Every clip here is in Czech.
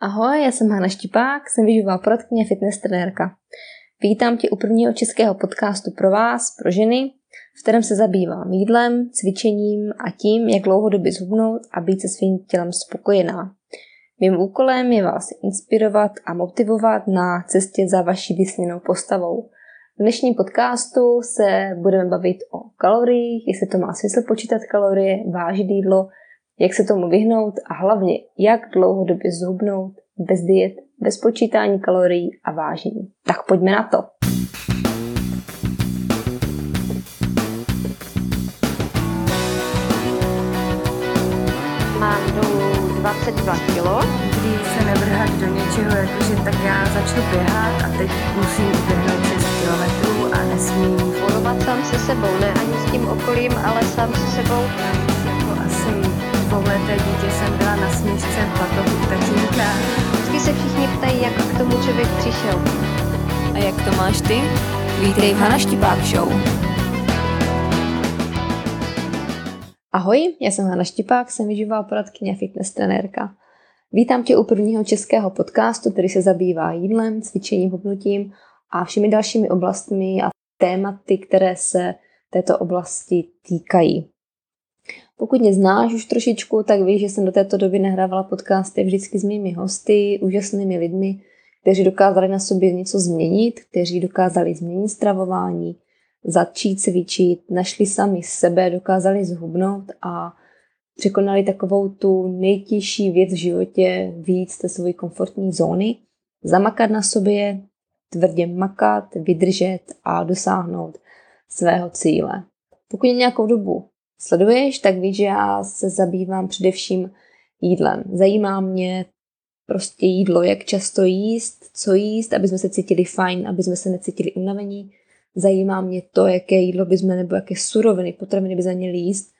Ahoj, já jsem Hana Štipák, jsem výživová poradkyně fitness trenérka. Vítám tě u prvního českého podcastu pro vás, pro ženy, v kterém se zabývám jídlem, cvičením a tím, jak dlouhodobě zhubnout a být se svým tělem spokojená. Mým úkolem je vás inspirovat a motivovat na cestě za vaší vysněnou postavou. V dnešním podcastu se budeme bavit o kaloriích, jestli to má smysl počítat kalorie, vážit jídlo, jak se tomu vyhnout a hlavně, jak dlouhodobě zhubnout bez diet, bez počítání kalorií a vážení. Tak pojďme na to. Mám dolů 22 kg. Nikdy se nevrhat do něčeho, jakože tak já začnu běhat a teď musím uběhnout 6 kilometrů a nesmím Bojovat sám se sebou, ne ani s tím okolím, ale sám se sebou. Dvouleté dítě jsem byla na směšce v batohu tatínka. Vždycky se všichni ptají, jak k tomu člověk přišel. A jak to máš ty? Vítej v Hana Štipák Show. Ahoj, já jsem Hana Štipák, jsem výživová poradkyně a fitness trenérka. Vítám tě u prvního českého podcastu, který se zabývá jídlem, cvičením, hubnutím a všemi dalšími oblastmi a tématy, které se této oblasti týkají. Pokud mě znáš už trošičku, tak víš, že jsem do této doby nahrávala podcasty vždycky s mými hosty, úžasnými lidmi, kteří dokázali na sobě něco změnit, kteří dokázali změnit stravování, začít cvičit, našli sami sebe, dokázali zhubnout a překonali takovou tu nejtěžší věc v životě, víc té své komfortní zóny, zamakat na sobě, tvrdě makat, vydržet a dosáhnout svého cíle. Pokud nějakou dobu sleduješ, tak víš, že já se zabývám především jídlem. Zajímá mě prostě jídlo, jak často jíst, co jíst, aby jsme se cítili fajn, aby jsme se necítili unavení. Zajímá mě to, jaké jídlo bychom nebo jaké suroviny, potraviny by měli jíst,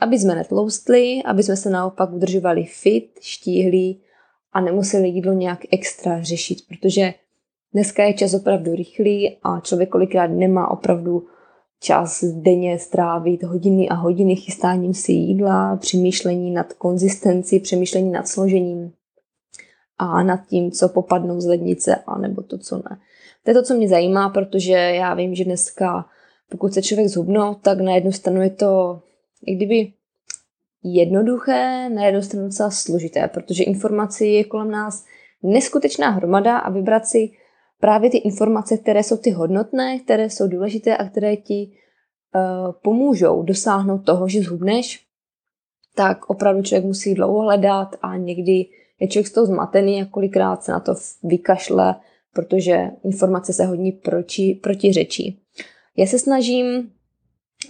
aby jsme netloustli, aby jsme se naopak udržovali fit, štíhlí a nemuseli jídlo nějak extra řešit, protože dneska je čas opravdu rychlý a člověk kolikrát nemá opravdu čas denně strávit hodiny a hodiny chystáním si jídla, přemýšlení nad konzistencí, přemýšlení nad složením a nad tím, co popadnou z lednice, anebo to, co ne. To je to, co mě zajímá, protože já vím, že dneska, pokud se člověk zhubnout, tak na jednu stranu je to i kdyby jednoduché, na jednu stranu docela složité, protože informací je kolem nás neskutečná hromada a vybrat si právě ty informace, které jsou ty hodnotné, které jsou důležité a které ti uh, pomůžou dosáhnout toho, že zhubneš, tak opravdu člověk musí dlouho hledat a někdy je člověk z toho zmatený a kolikrát se na to vykašle, protože informace se hodně proti, protiřečí. Já se snažím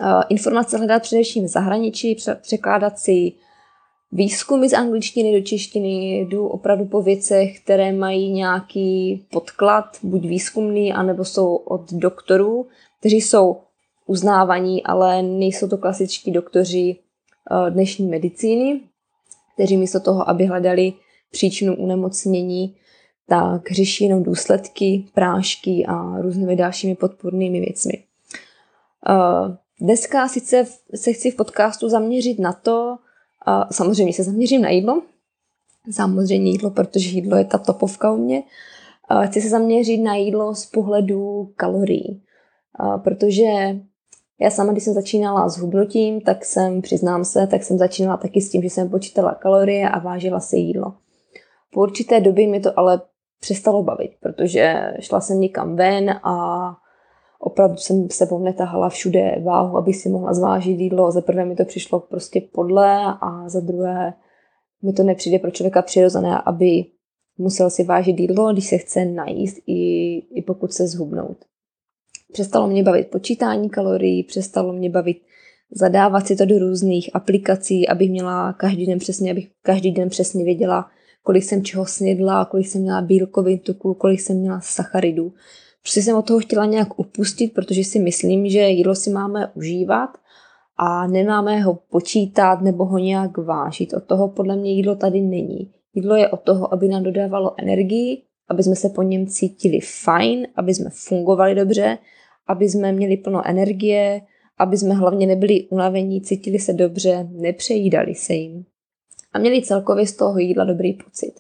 uh, informace hledat především v zahraničí, překládat si výzkumy z angličtiny do češtiny, jdu opravdu po věcech, které mají nějaký podklad, buď výzkumný, anebo jsou od doktorů, kteří jsou uznávaní, ale nejsou to klasičtí doktoři eh, dnešní medicíny, kteří místo toho, aby hledali příčinu unemocnění, tak řeší jenom důsledky, prášky a různými dalšími podpornými věcmi. Eh, dneska sice se chci v podcastu zaměřit na to, samozřejmě se zaměřím na jídlo. Samozřejmě jídlo, protože jídlo je ta topovka u mě. Chci se zaměřit na jídlo z pohledu kalorií. Protože já sama, když jsem začínala s hubnutím, tak jsem, přiznám se, tak jsem začínala taky s tím, že jsem počítala kalorie a vážila si jídlo. Po určité době mi to ale přestalo bavit, protože šla jsem někam ven a opravdu jsem sebou netahala všude váhu, aby si mohla zvážit jídlo. Za prvé mi to přišlo prostě podle a za druhé mi to nepřijde pro člověka přirozené, aby musel si vážit jídlo, když se chce najíst, i, i pokud se zhubnout. Přestalo mě bavit počítání kalorií, přestalo mě bavit zadávat si to do různých aplikací, abych měla každý den přesně, abych každý den přesně věděla, kolik jsem čeho snědla, kolik jsem měla bílkovin tuku, kolik jsem měla sacharidů. Prostě jsem od toho chtěla nějak upustit, protože si myslím, že jídlo si máme užívat a nemáme ho počítat nebo ho nějak vážit. Od toho podle mě jídlo tady není. Jídlo je od toho, aby nám dodávalo energii, aby jsme se po něm cítili fajn, aby jsme fungovali dobře, aby jsme měli plno energie, aby jsme hlavně nebyli unavení, cítili se dobře, nepřejídali se jim a měli celkově z toho jídla dobrý pocit.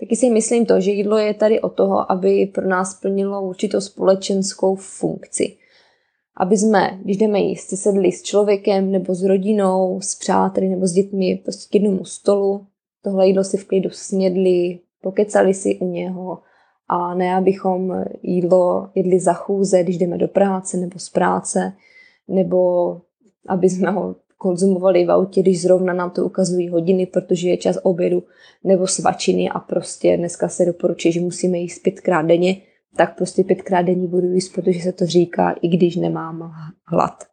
Taky si myslím to, že jídlo je tady o toho, aby pro nás plnilo určitou společenskou funkci. Aby jsme, když jdeme jíst, sedli s člověkem nebo s rodinou, s přáteli nebo s dětmi prostě k jednomu stolu, tohle jídlo si v klidu snědli, pokecali si u něho a ne, abychom jídlo jedli za chůze, když jdeme do práce nebo z práce, nebo aby jsme ho konzumovali v autě, když zrovna nám to ukazují hodiny, protože je čas obědu nebo svačiny a prostě dneska se doporučuje, že musíme jíst pětkrát denně, tak prostě pětkrát denně budu jíst, protože se to říká, i když nemám hlad.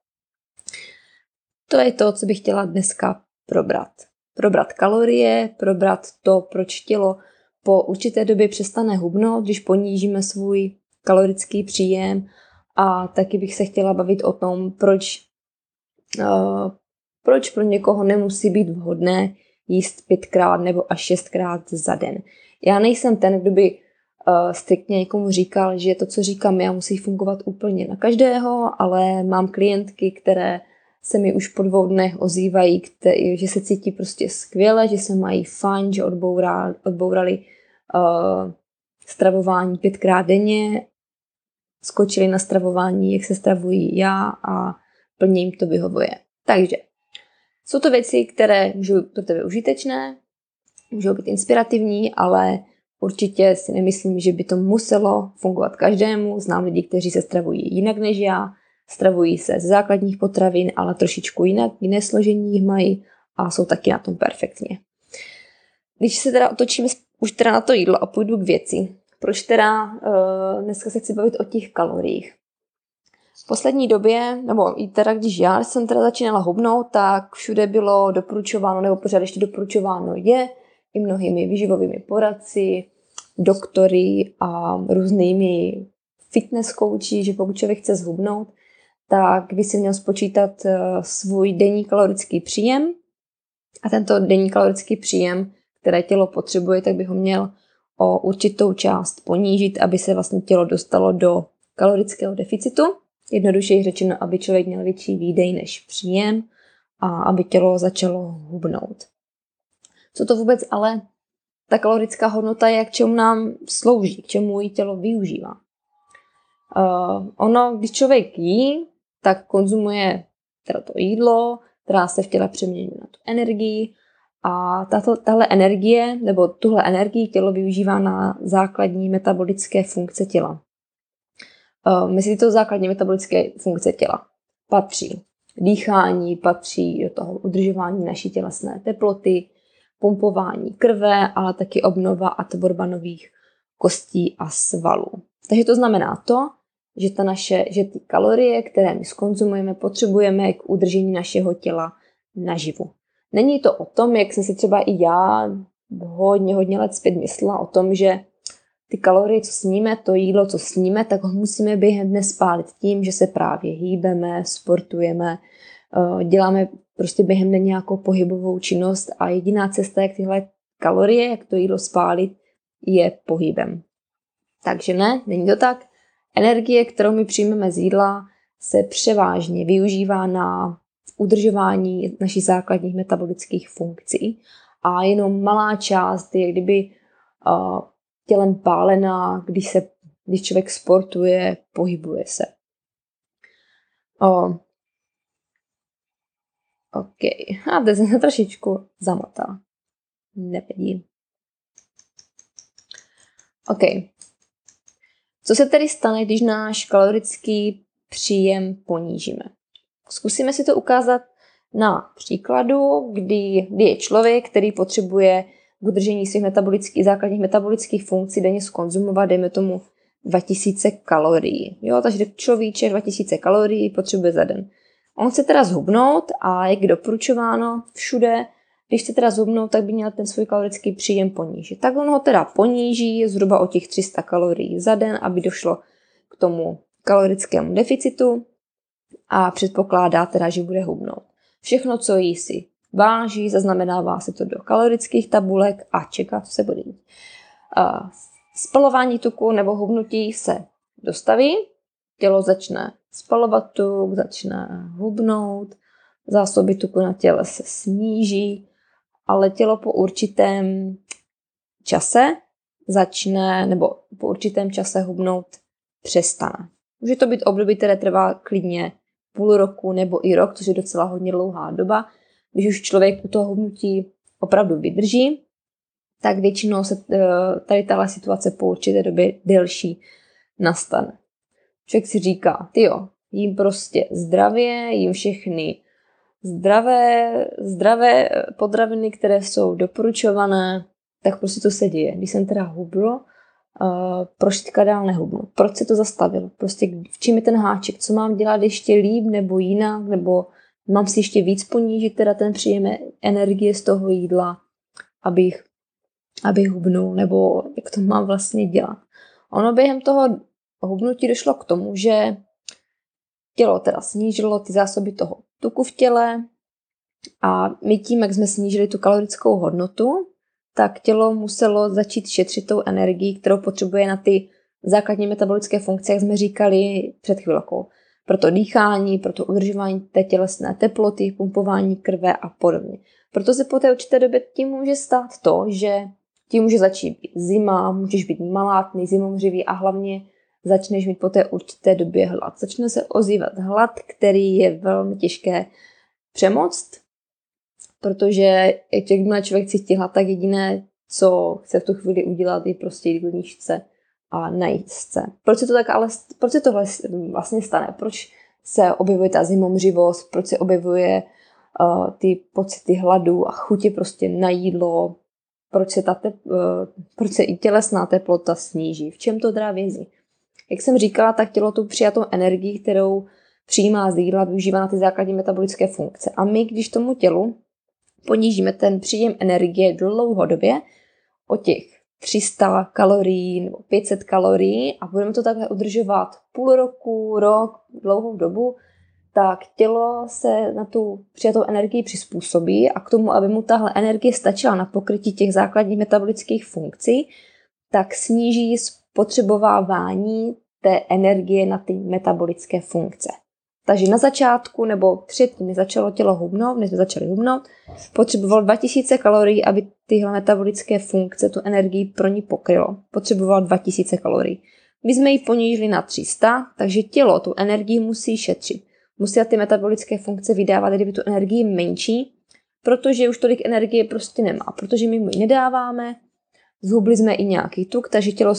To je to, co bych chtěla dneska probrat. Probrat kalorie, probrat to, proč tělo po určité době přestane hubnout, když ponížíme svůj kalorický příjem a taky bych se chtěla bavit o tom, proč, uh, proč pro někoho nemusí být vhodné jíst pětkrát nebo až šestkrát za den. Já nejsem ten, kdo by uh, striktně někomu říkal, že to, co říkám já, musí fungovat úplně na každého, ale mám klientky, které se mi už po dvou dnech ozývají, které, že se cítí prostě skvěle, že se mají fajn, že odbourali, odbourali uh, stravování pětkrát denně, skočili na stravování, jak se stravují já a plně jim to vyhovuje. Takže jsou to věci, které můžou pro tebe užitečné, můžou být inspirativní, ale určitě si nemyslím, že by to muselo fungovat každému. Znám lidi, kteří se stravují jinak než já, stravují se z základních potravin, ale trošičku jinak, jiné složení jich mají a jsou taky na tom perfektně. Když se teda otočíme už teda na to jídlo a půjdu k věci, proč teda uh, dneska se chci bavit o těch kaloriích. V poslední době, nebo i teda když já jsem teda začínala hubnout, tak všude bylo doporučováno, nebo pořád ještě doporučováno je i mnohými výživovými poradci, doktory a různými fitness kouči, že pokud člověk chce zhubnout, tak by si měl spočítat eh, svůj denní kalorický příjem a tento denní kalorický příjem, které tělo potřebuje, tak by ho měl o určitou část ponížit, aby se vlastně tělo dostalo do kalorického deficitu. Jednodušeji řečeno, aby člověk měl větší výdej než příjem a aby tělo začalo hubnout. Co to vůbec ale ta kalorická hodnota je, k čemu nám slouží, k čemu ji tělo využívá. Uh, ono, když člověk jí, tak konzumuje teda to jídlo, která se v těle přeměňuje na tu energii a tato, tahle energie, nebo tuhle energii tělo využívá na základní metabolické funkce těla. Uh, mezi to základní metabolické funkce těla patří dýchání, patří do toho udržování naší tělesné teploty, pumpování krve, ale taky obnova a tvorba nových kostí a svalů. Takže to znamená to, že, ta naše, že ty kalorie, které my skonzumujeme, potřebujeme k udržení našeho těla naživu. Není to o tom, jak jsem si třeba i já hodně, hodně let zpět myslela o tom, že ty kalorie, co sníme, to jídlo, co sníme, tak ho musíme během dne spálit tím, že se právě hýbeme, sportujeme, eh, děláme prostě během dne nějakou pohybovou činnost a jediná cesta, jak tyhle kalorie, jak to jídlo spálit, je pohybem. Takže ne, není to tak. Energie, kterou my přijmeme z jídla, se převážně využívá na udržování našich základních metabolických funkcí a jenom malá část je kdyby uh, tělem pálená, když, se, když člověk sportuje, pohybuje se. Uh, OK. A teď jsem trošičku zamotala. Nevidím. OK. Co se tedy stane, když náš kalorický příjem ponížíme? Zkusíme si to ukázat na příkladu, kdy, kdy je člověk, který potřebuje k udržení svých metabolických, základních metabolických funkcí denně skonzumovat, dejme tomu 2000 kalorií. Jo, takže človíček 2000 kalorií potřebuje za den. On chce teda zhubnout a jak doporučováno všude, když chce teda zhubnout, tak by měl ten svůj kalorický příjem ponížit. Tak on ho teda poníží zhruba o těch 300 kalorií za den, aby došlo k tomu kalorickému deficitu a předpokládá teda, že bude hubnout. Všechno, co jí si váží, zaznamenává se to do kalorických tabulek a čeká, co se bude dít. Spalování tuku nebo hubnutí se dostaví, tělo začne spalovat tuk, začne hubnout, zásoby tuku na těle se sníží, ale tělo po určitém čase začne nebo po určitém čase hubnout přestane. Může to být období, které trvá klidně půl roku nebo i rok, což je docela hodně dlouhá doba. Když už člověk u toho hubnutí opravdu vydrží, tak většinou se eh, tady tahle situace po určité době delší nastane. Člověk si říká, ty jo, jím prostě zdravě, jím všechny zdravé, zdravé potraviny, které jsou doporučované, tak prostě to se děje. Když jsem teda hubl, uh, proč teďka dál nehubnu? Proč se to zastavilo? Prostě v čím je ten háček? Co mám dělat ještě líp nebo jinak? Nebo mám si ještě víc ponížit teda ten příjem energie z toho jídla, abych, abych hubnul? Nebo jak to mám vlastně dělat? Ono během toho hubnutí došlo k tomu, že tělo teda snížilo ty zásoby toho tuku v těle a my tím, jak jsme snížili tu kalorickou hodnotu, tak tělo muselo začít šetřit tou energii, kterou potřebuje na ty základní metabolické funkce, jak jsme říkali před chvilkou. Pro to dýchání, pro to udržování té tělesné teploty, pumpování krve a podobně. Proto se po té určité době tím může stát to, že tím může začít být zima, můžeš být malátný, zimomřivý a hlavně začneš mít po té určité době hlad. Začne se ozývat hlad, který je velmi těžké přemoct, protože jakmile člověk cítí hlad, tak jediné, co chce v tu chvíli udělat, je prostě jít k a najít se. Proč se to tak ale, proč se tohle vlastně stane? Proč se objevuje ta zimomřivost, proč se objevuje uh, ty pocity hladu a chutě prostě na jídlo, proč se, ta tep, uh, proč se i tělesná teplota sníží, v čem to teda vězí? Jak jsem říkala, tak tělo tu přijatou energii, kterou přijímá z jídla, využívá na ty základní metabolické funkce. A my, když tomu tělu ponížíme ten příjem energie dlouhodobě o těch 300 kalorií nebo 500 kalorií a budeme to takhle udržovat půl roku, rok, dlouhou dobu, tak tělo se na tu přijatou energii přizpůsobí a k tomu, aby mu tahle energie stačila na pokrytí těch základních metabolických funkcí, tak sníží spotřebovávání té energie na ty metabolické funkce. Takže na začátku nebo předtím, než začalo tělo hubnout, než jsme začali hubnout, potřeboval 2000 kalorií, aby tyhle metabolické funkce tu energii pro ní pokrylo. Potřeboval 2000 kalorií. My jsme ji ponížili na 300, takže tělo tu energii musí šetřit. Musí ty metabolické funkce vydávat, kdyby tu energii menší, protože už tolik energie prostě nemá, protože my mu ji nedáváme, zhubli jsme i nějaký tuk, takže tělo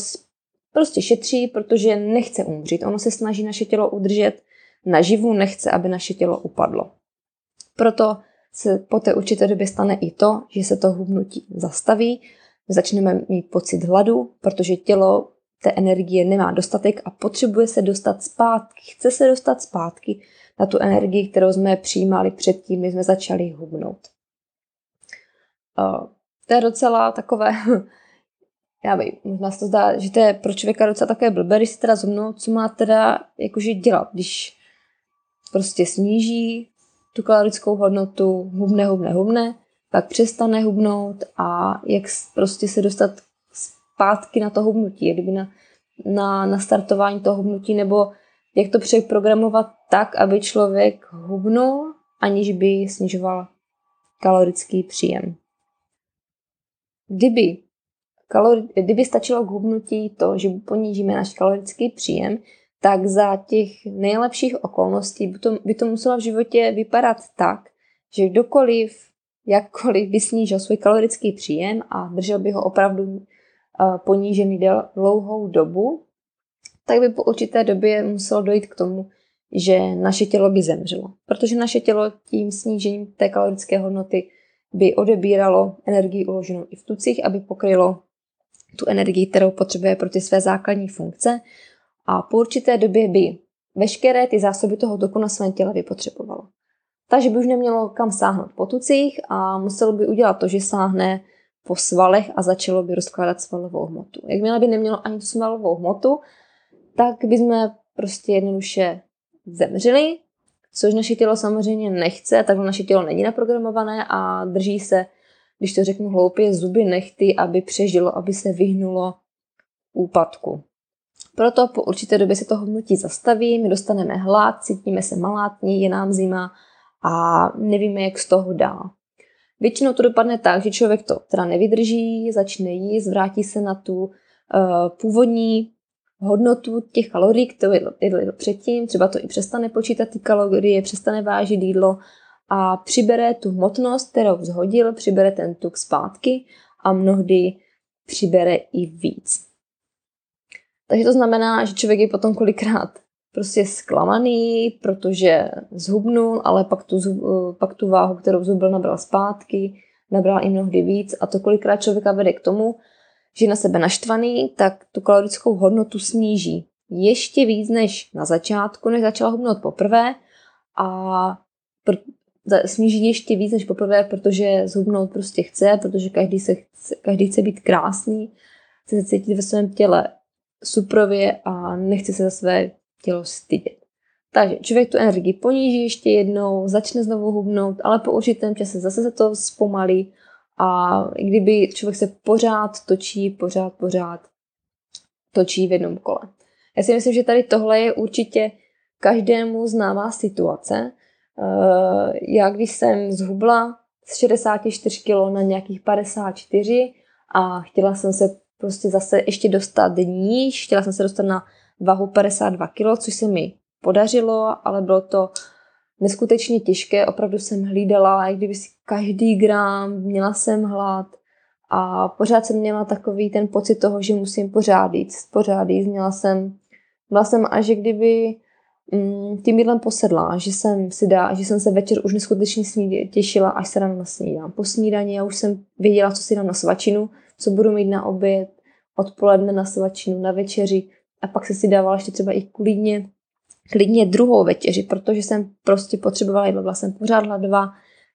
prostě šetří, protože nechce umřít. Ono se snaží naše tělo udržet naživu, nechce, aby naše tělo upadlo. Proto se po té určité době stane i to, že se to hubnutí zastaví, začneme mít pocit hladu, protože tělo té energie nemá dostatek a potřebuje se dostat zpátky, chce se dostat zpátky na tu energii, kterou jsme přijímali předtím, než jsme začali hubnout. To je docela takové já vím, možná se to zdá, že to je pro člověka docela také blbé, když se teda zhubnou, co má teda jakože dělat, když prostě sníží tu kalorickou hodnotu, hubne, hubne, hubne, pak přestane hubnout a jak prostě se dostat zpátky na to hubnutí, kdyby na, na, na startování toho hubnutí, nebo jak to přeprogramovat tak, aby člověk hubnul, aniž by snižoval kalorický příjem. Kdyby kalori- kdyby stačilo k hubnutí to, že ponížíme náš kalorický příjem, tak za těch nejlepších okolností by to, by to muselo v životě vypadat tak, že kdokoliv, jakkoliv by snížil svůj kalorický příjem a držel by ho opravdu uh, ponížený dlouhou dobu, tak by po určité době muselo dojít k tomu, že naše tělo by zemřelo. Protože naše tělo tím snížením té kalorické hodnoty by odebíralo energii uloženou i v tucích, aby pokrylo tu energii, kterou potřebuje pro ty své základní funkce a po určité době by veškeré ty zásoby toho toku na svém těle vypotřebovalo. Takže by už nemělo kam sáhnout po tucích a muselo by udělat to, že sáhne po svalech a začalo by rozkládat svalovou hmotu. Jakmile by nemělo ani tu svalovou hmotu, tak by jsme prostě jednoduše zemřeli, což naše tělo samozřejmě nechce, tak naše tělo není naprogramované a drží se když to řeknu hloupě, zuby nechty, aby přežilo, aby se vyhnulo úpadku. Proto po určité době se to hnutí zastaví, my dostaneme hlad, cítíme se malátní, je nám zima a nevíme, jak z toho dál. Většinou to dopadne tak, že člověk to teda nevydrží, začne jíst, vrátí se na tu uh, původní hodnotu těch kalorií, kterou jedl, jedl, jedl předtím, třeba to i přestane počítat ty kalorie, přestane vážit jídlo a přibere tu hmotnost, kterou zhodil, přibere ten tuk zpátky a mnohdy přibere i víc. Takže to znamená, že člověk je potom kolikrát prostě zklamaný, protože zhubnul, ale pak tu, pak tu váhu, kterou zhubil, nabral zpátky, nabral i mnohdy víc. A to kolikrát člověka vede k tomu, že na sebe naštvaný, tak tu kalorickou hodnotu sníží. Ještě víc než na začátku, než začala hubnout poprvé. A pr- sníží ještě víc než poprvé, protože zhubnout prostě chce, protože každý, se chce, každý chce být krásný, chce se cítit ve svém těle suprově a nechce se za své tělo stydět. Takže člověk tu energii poníží ještě jednou, začne znovu hubnout, ale po určitém čase zase se to zpomalí a kdyby člověk se pořád točí, pořád, pořád točí v jednom kole. Já si myslím, že tady tohle je určitě každému známá situace. Eh, já když jsem zhubla z 64 kg na nějakých 54 a chtěla jsem se prostě zase ještě dostat níž, chtěla jsem se dostat na váhu 52 kg, což se mi podařilo, ale bylo to neskutečně těžké, opravdu jsem hlídala, i kdyby si každý gram, měla jsem hlad a pořád jsem měla takový ten pocit toho, že musím pořád jít, pořád jít, měla jsem, byla jsem až kdyby mm, tím jídlem posedla, že jsem si dá, že jsem se večer už neskutečně snídě, těšila, až se ráno nasnídám. Po snídaní já už jsem věděla, co si dám na svačinu, co budu mít na oběd, odpoledne na svačinu, na večeři a pak se si dávala ještě třeba i klidně klidně druhou večeři, protože jsem prostě potřebovala jídlo, byla jsem pořád hladová,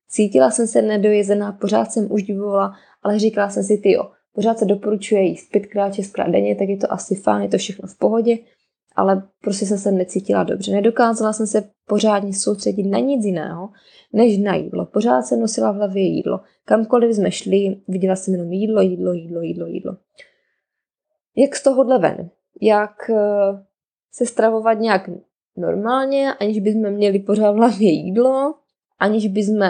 cítila jsem se nedojezená, pořád jsem už divovala, ale říkala jsem si, ty jo, pořád se doporučuje jíst pětkrát, šestkrát denně, tak je to asi fajn, je to všechno v pohodě, ale prostě jsem se necítila dobře. Nedokázala jsem se pořádně soustředit na nic jiného, než na jídlo. Pořád jsem nosila v hlavě jídlo. Kamkoliv jsme šli, viděla jsem jenom jídlo, jídlo, jídlo, jídlo, jídlo. Jak z tohohle ven? Jak eh, se stravovat nějak normálně, aniž bychom měli pořád v hlavě jídlo, aniž bychom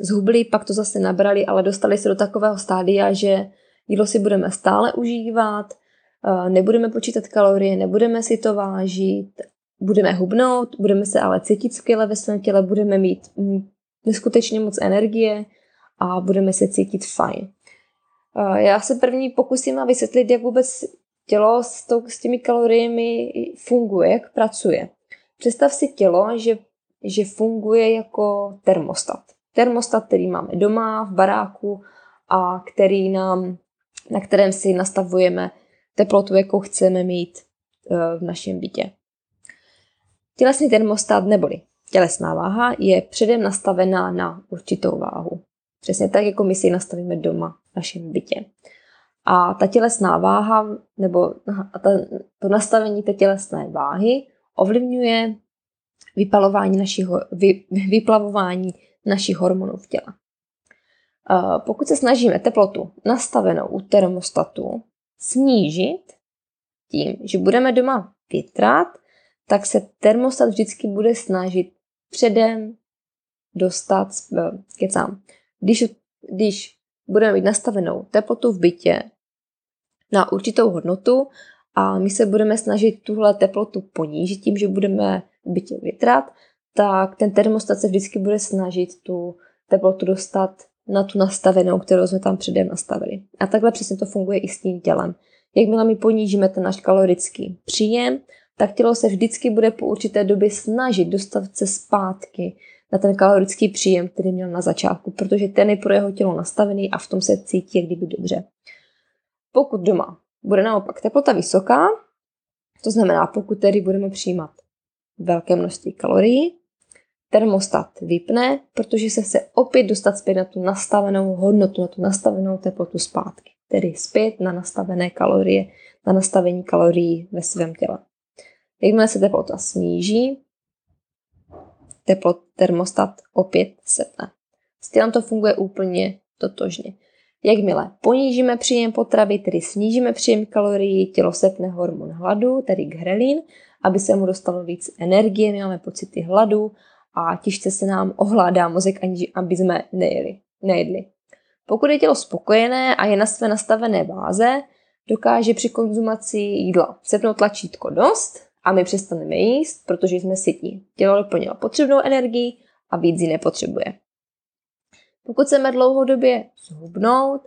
zhubli, pak to zase nabrali, ale dostali se do takového stádia, že jídlo si budeme stále užívat, eh, nebudeme počítat kalorie, nebudeme si to vážit, budeme hubnout, budeme se ale cítit skvěle ve svém těle, budeme mít neskutečně moc energie a budeme se cítit fajn. Eh, já se první pokusím vysvětlit, jak vůbec tělo s, tou, s těmi kaloriemi funguje, jak pracuje. Představ si tělo, že, že funguje jako termostat. Termostat, který máme doma, v baráku a který nám, na kterém si nastavujeme teplotu, jakou chceme mít eh, v našem bytě. Tělesný termostat neboli tělesná váha je předem nastavená na určitou váhu. Přesně tak, jako my si ji nastavíme doma v našem bytě. A ta tělesná váha, nebo ta, to nastavení té tělesné váhy ovlivňuje vypalování našich, vy, vyplavování našich hormonů v těle. Pokud se snažíme teplotu nastavenou u termostatu snížit tím, že budeme doma větrat, tak se termostat vždycky bude snažit předem dostat, kecám, když, když budeme mít nastavenou teplotu v bytě na určitou hodnotu a my se budeme snažit tuhle teplotu ponížit tím, že budeme v bytě větrat, tak ten termostat se vždycky bude snažit tu teplotu dostat na tu nastavenou, kterou jsme tam předem nastavili. A takhle přesně to funguje i s tím tělem. Jakmile my ponížíme ten náš kalorický příjem, tak tělo se vždycky bude po určité době snažit dostat se zpátky na ten kalorický příjem, který měl na začátku, protože ten je pro jeho tělo nastavený a v tom se cítí jak kdyby dobře. Pokud doma bude naopak teplota vysoká, to znamená, pokud tedy budeme přijímat velké množství kalorií, termostat vypne, protože se chce opět dostat zpět na tu nastavenou hodnotu, na tu nastavenou teplotu zpátky. Tedy zpět na nastavené kalorie, na nastavení kalorií ve svém těle. Jakmile se teplota sníží, teplot termostat opět setne. S to funguje úplně totožně. Jakmile ponížíme příjem potravy, tedy snížíme příjem kalorií, tělo sepne hormon hladu, tedy grelin, aby se mu dostalo víc energie, máme pocity hladu a těžce se nám ohládá mozek, aniž aby jsme nejeli. nejedli. Pokud je tělo spokojené a je na své nastavené báze, dokáže při konzumaci jídla sepnout tlačítko dost a my přestaneme jíst, protože jsme sytí. Tělo doplnilo potřebnou energii a víc ji nepotřebuje. Pokud chceme dlouhodobě zhubnout,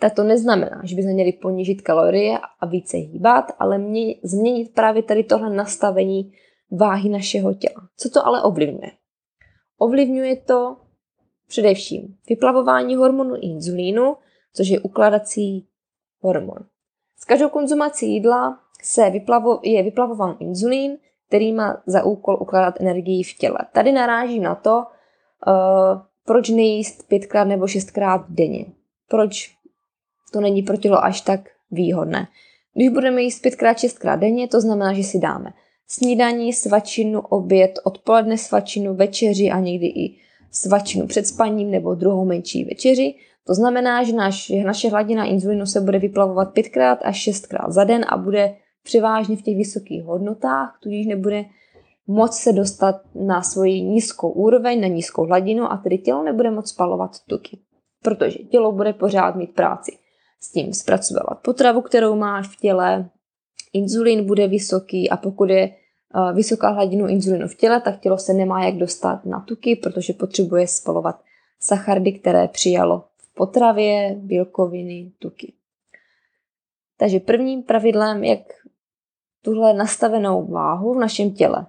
tak to neznamená, že bychom měli ponížit kalorie a více hýbat, ale mě, změnit právě tady tohle nastavení váhy našeho těla. Co to ale ovlivňuje? Ovlivňuje to především vyplavování hormonu inzulínu, což je ukladací hormon. S každou konzumací jídla se vyplavo, je vyplavován inzulín, který má za úkol ukládat energii v těle. Tady narážím na to, uh, proč nejíst pětkrát nebo šestkrát denně. Proč to není pro tělo až tak výhodné. Když budeme jíst pětkrát, šestkrát denně, to znamená, že si dáme snídaní, svačinu, oběd, odpoledne svačinu, večeři a někdy i svačinu před spaním nebo druhou menší večeři. To znamená, že, naš, že naše hladina inzulinu se bude vyplavovat pětkrát až šestkrát za den a bude převážně v těch vysokých hodnotách, tudíž nebude moc se dostat na svoji nízkou úroveň, na nízkou hladinu a tedy tělo nebude moc spalovat tuky. Protože tělo bude pořád mít práci s tím zpracovávat potravu, kterou máš v těle, inzulín bude vysoký a pokud je eh, vysoká hladinu inzulinu v těle, tak tělo se nemá jak dostat na tuky, protože potřebuje spalovat sachardy, které přijalo v potravě, bílkoviny, tuky. Takže prvním pravidlem, jak tuhle nastavenou váhu v našem těle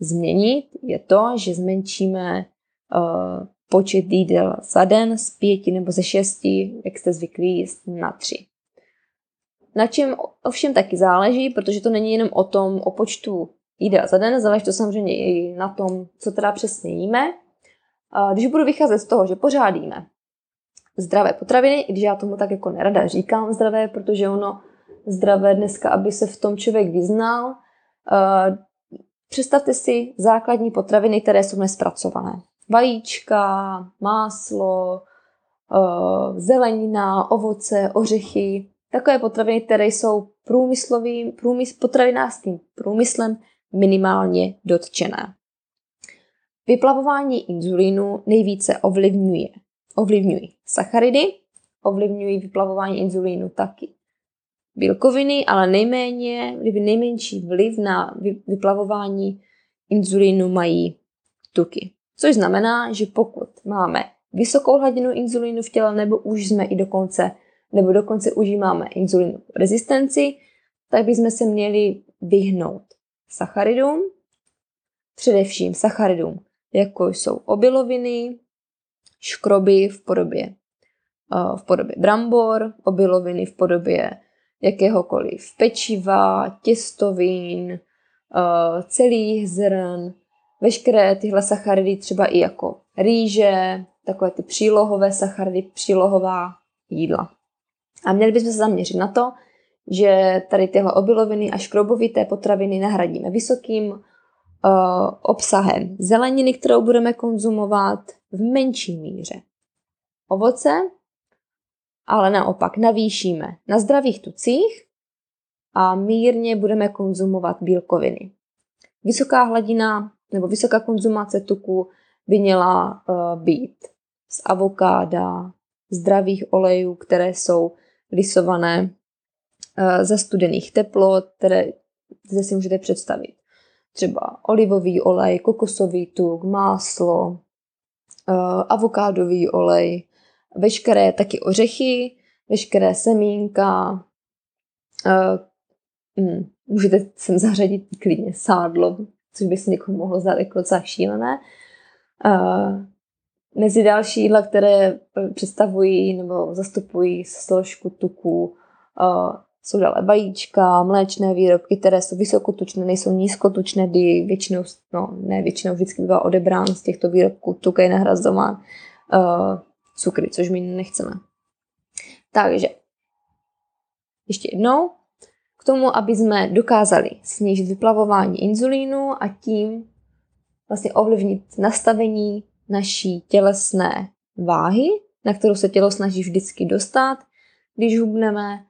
změnit, je to, že zmenšíme uh, počet jídel za den z pěti nebo ze šesti, jak jste zvyklí jíst, na tři. Na čem ovšem taky záleží, protože to není jenom o tom, o počtu jídel za den, záleží to samozřejmě i na tom, co teda přesně jíme. Když budu vycházet z toho, že pořád jíme zdravé potraviny, i když já tomu tak jako nerada říkám zdravé, protože ono zdravé dneska, aby se v tom člověk vyznal, představte si základní potraviny, které jsou nespracované. Vajíčka, máslo, zelenina, ovoce, ořechy, takové potraviny, které jsou průmyslovým, průmysl, potravinářským průmyslem minimálně dotčené. Vyplavování inzulínu nejvíce ovlivňuje. Ovlivňují sacharidy, ovlivňují vyplavování inzulínu taky bílkoviny, ale nejméně, nejmenší vliv na vyplavování inzulínu mají tuky. Což znamená, že pokud máme vysokou hladinu inzulínu v těle, nebo už jsme i dokonce nebo dokonce užíváme inzulinu rezistenci, tak bychom se měli vyhnout sacharidům, především sacharidům, jako jsou obiloviny, škroby v podobě, v podobě brambor, obiloviny v podobě jakéhokoliv pečiva, těstovin, celých zrn, veškeré tyhle sacharidy třeba i jako rýže, takové ty přílohové sacharidy, přílohová jídla. A měli bychom se zaměřit na to, že tady tyhle obiloviny a škrobovité potraviny nahradíme vysokým uh, obsahem zeleniny, kterou budeme konzumovat v menší míře. Ovoce, ale naopak navýšíme na zdravých tucích a mírně budeme konzumovat bílkoviny. Vysoká hladina nebo vysoká konzumace tuku by měla uh, být z avokáda, zdravých olejů, které jsou lisované eh, za studených teplot, které zde si můžete představit. Třeba olivový olej, kokosový tuk, máslo, eh, avokádový olej, veškeré taky ořechy, veškeré semínka, hmm, můžete sem zařadit klidně sádlo, což by se někomu mohlo zdát jako docela šílené. Mezi další jídla, které eh, představují nebo zastupují složku tuků, eh, jsou dále vajíčka, mléčné výrobky, které jsou vysokotučné, nejsou nízkotučné, kdy většinou, no ne většinou, vždycky bývá odebrán z těchto výrobků, tuk je nahrazován uh, cukry, což my nechceme. Takže ještě jednou, k tomu, aby jsme dokázali snížit vyplavování inzulínu a tím vlastně ovlivnit nastavení naší tělesné váhy, na kterou se tělo snaží vždycky dostat. Když hubneme,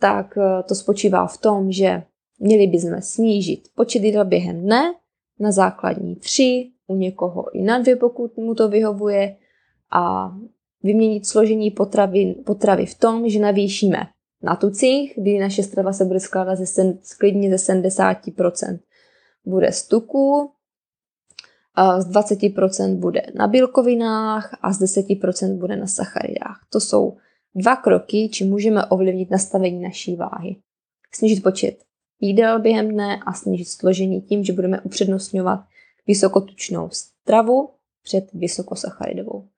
tak eh, to spočívá v tom, že měli bychom snížit počet jídel během dne na základní tři, u někoho i na dvě, pokud mu to vyhovuje, a vyměnit složení potravy, potravy v tom, že navýšíme na tucích, kdy naše strava se bude skládat ze, klidně ze 70%. Bude z tuku, z 20% bude na bílkovinách a z 10% bude na sacharidách. To jsou dva kroky, či můžeme ovlivnit nastavení naší váhy. Snížit počet jídel během dne a snížit složení tím, že budeme upřednostňovat vysokotučnou stravu před vysokosacharidovou.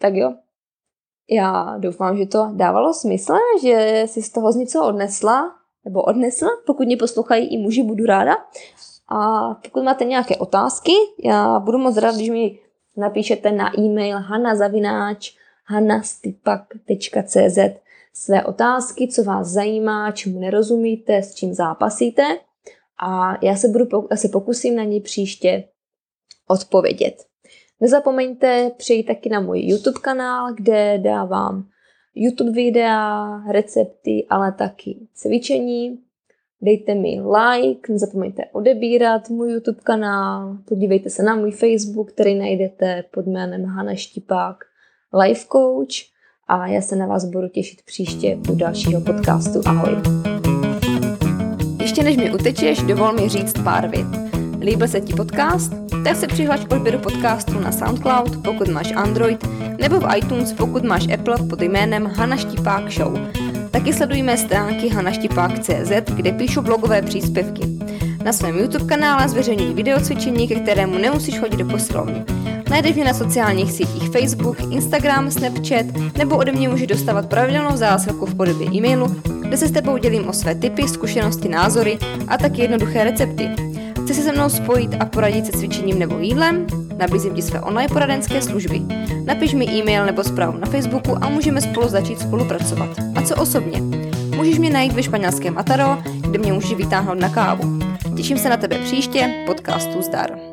Tak jo, já doufám, že to dávalo smysl, že si z toho z něco odnesla, nebo odnesla, pokud mě poslouchají i muži, budu ráda. A pokud máte nějaké otázky, já budu moc rád, když mi napíšete na e-mail hanazavináč hanastipak.cz své otázky, co vás zajímá, čemu nerozumíte, s čím zápasíte a já se, budu, já se pokusím na ně příště odpovědět. Nezapomeňte přijít taky na můj YouTube kanál, kde dávám YouTube videa, recepty, ale taky cvičení. Dejte mi like, nezapomeňte odebírat můj YouTube kanál, podívejte se na můj Facebook, který najdete pod jménem Hana Štipák Life Coach a já se na vás budu těšit příště u dalšího podcastu. Ahoj! Ještě než mi utečeš, dovol mi říct pár vět. Líbil se ti podcast? Tak se přihlaš k odběru podcastu na SoundCloud, pokud máš Android, nebo v iTunes, pokud máš Apple pod jménem Hana Štipák Show. Taky sledujme stránky hanaštipák.cz, kde píšu blogové příspěvky. Na svém YouTube kanále zveřejňuji videocvičení, ke kterému nemusíš chodit do posilovny. Najdeš mě na sociálních sítích Facebook, Instagram, Snapchat nebo ode mě můžeš dostávat pravidelnou zásilku v podobě e-mailu, kde se s tebou dělím o své typy, zkušenosti, názory a taky jednoduché recepty. Chci se se mnou spojit a poradit se cvičením nebo jídlem? Nabízím ti své online poradenské služby. Napiš mi e-mail nebo zprávu na Facebooku a můžeme spolu začít spolupracovat. A co osobně? Můžeš mě najít ve španělském Ataro, kde mě můžeš vytáhnout na kávu. Těším se na tebe příště, podcastu Zdar.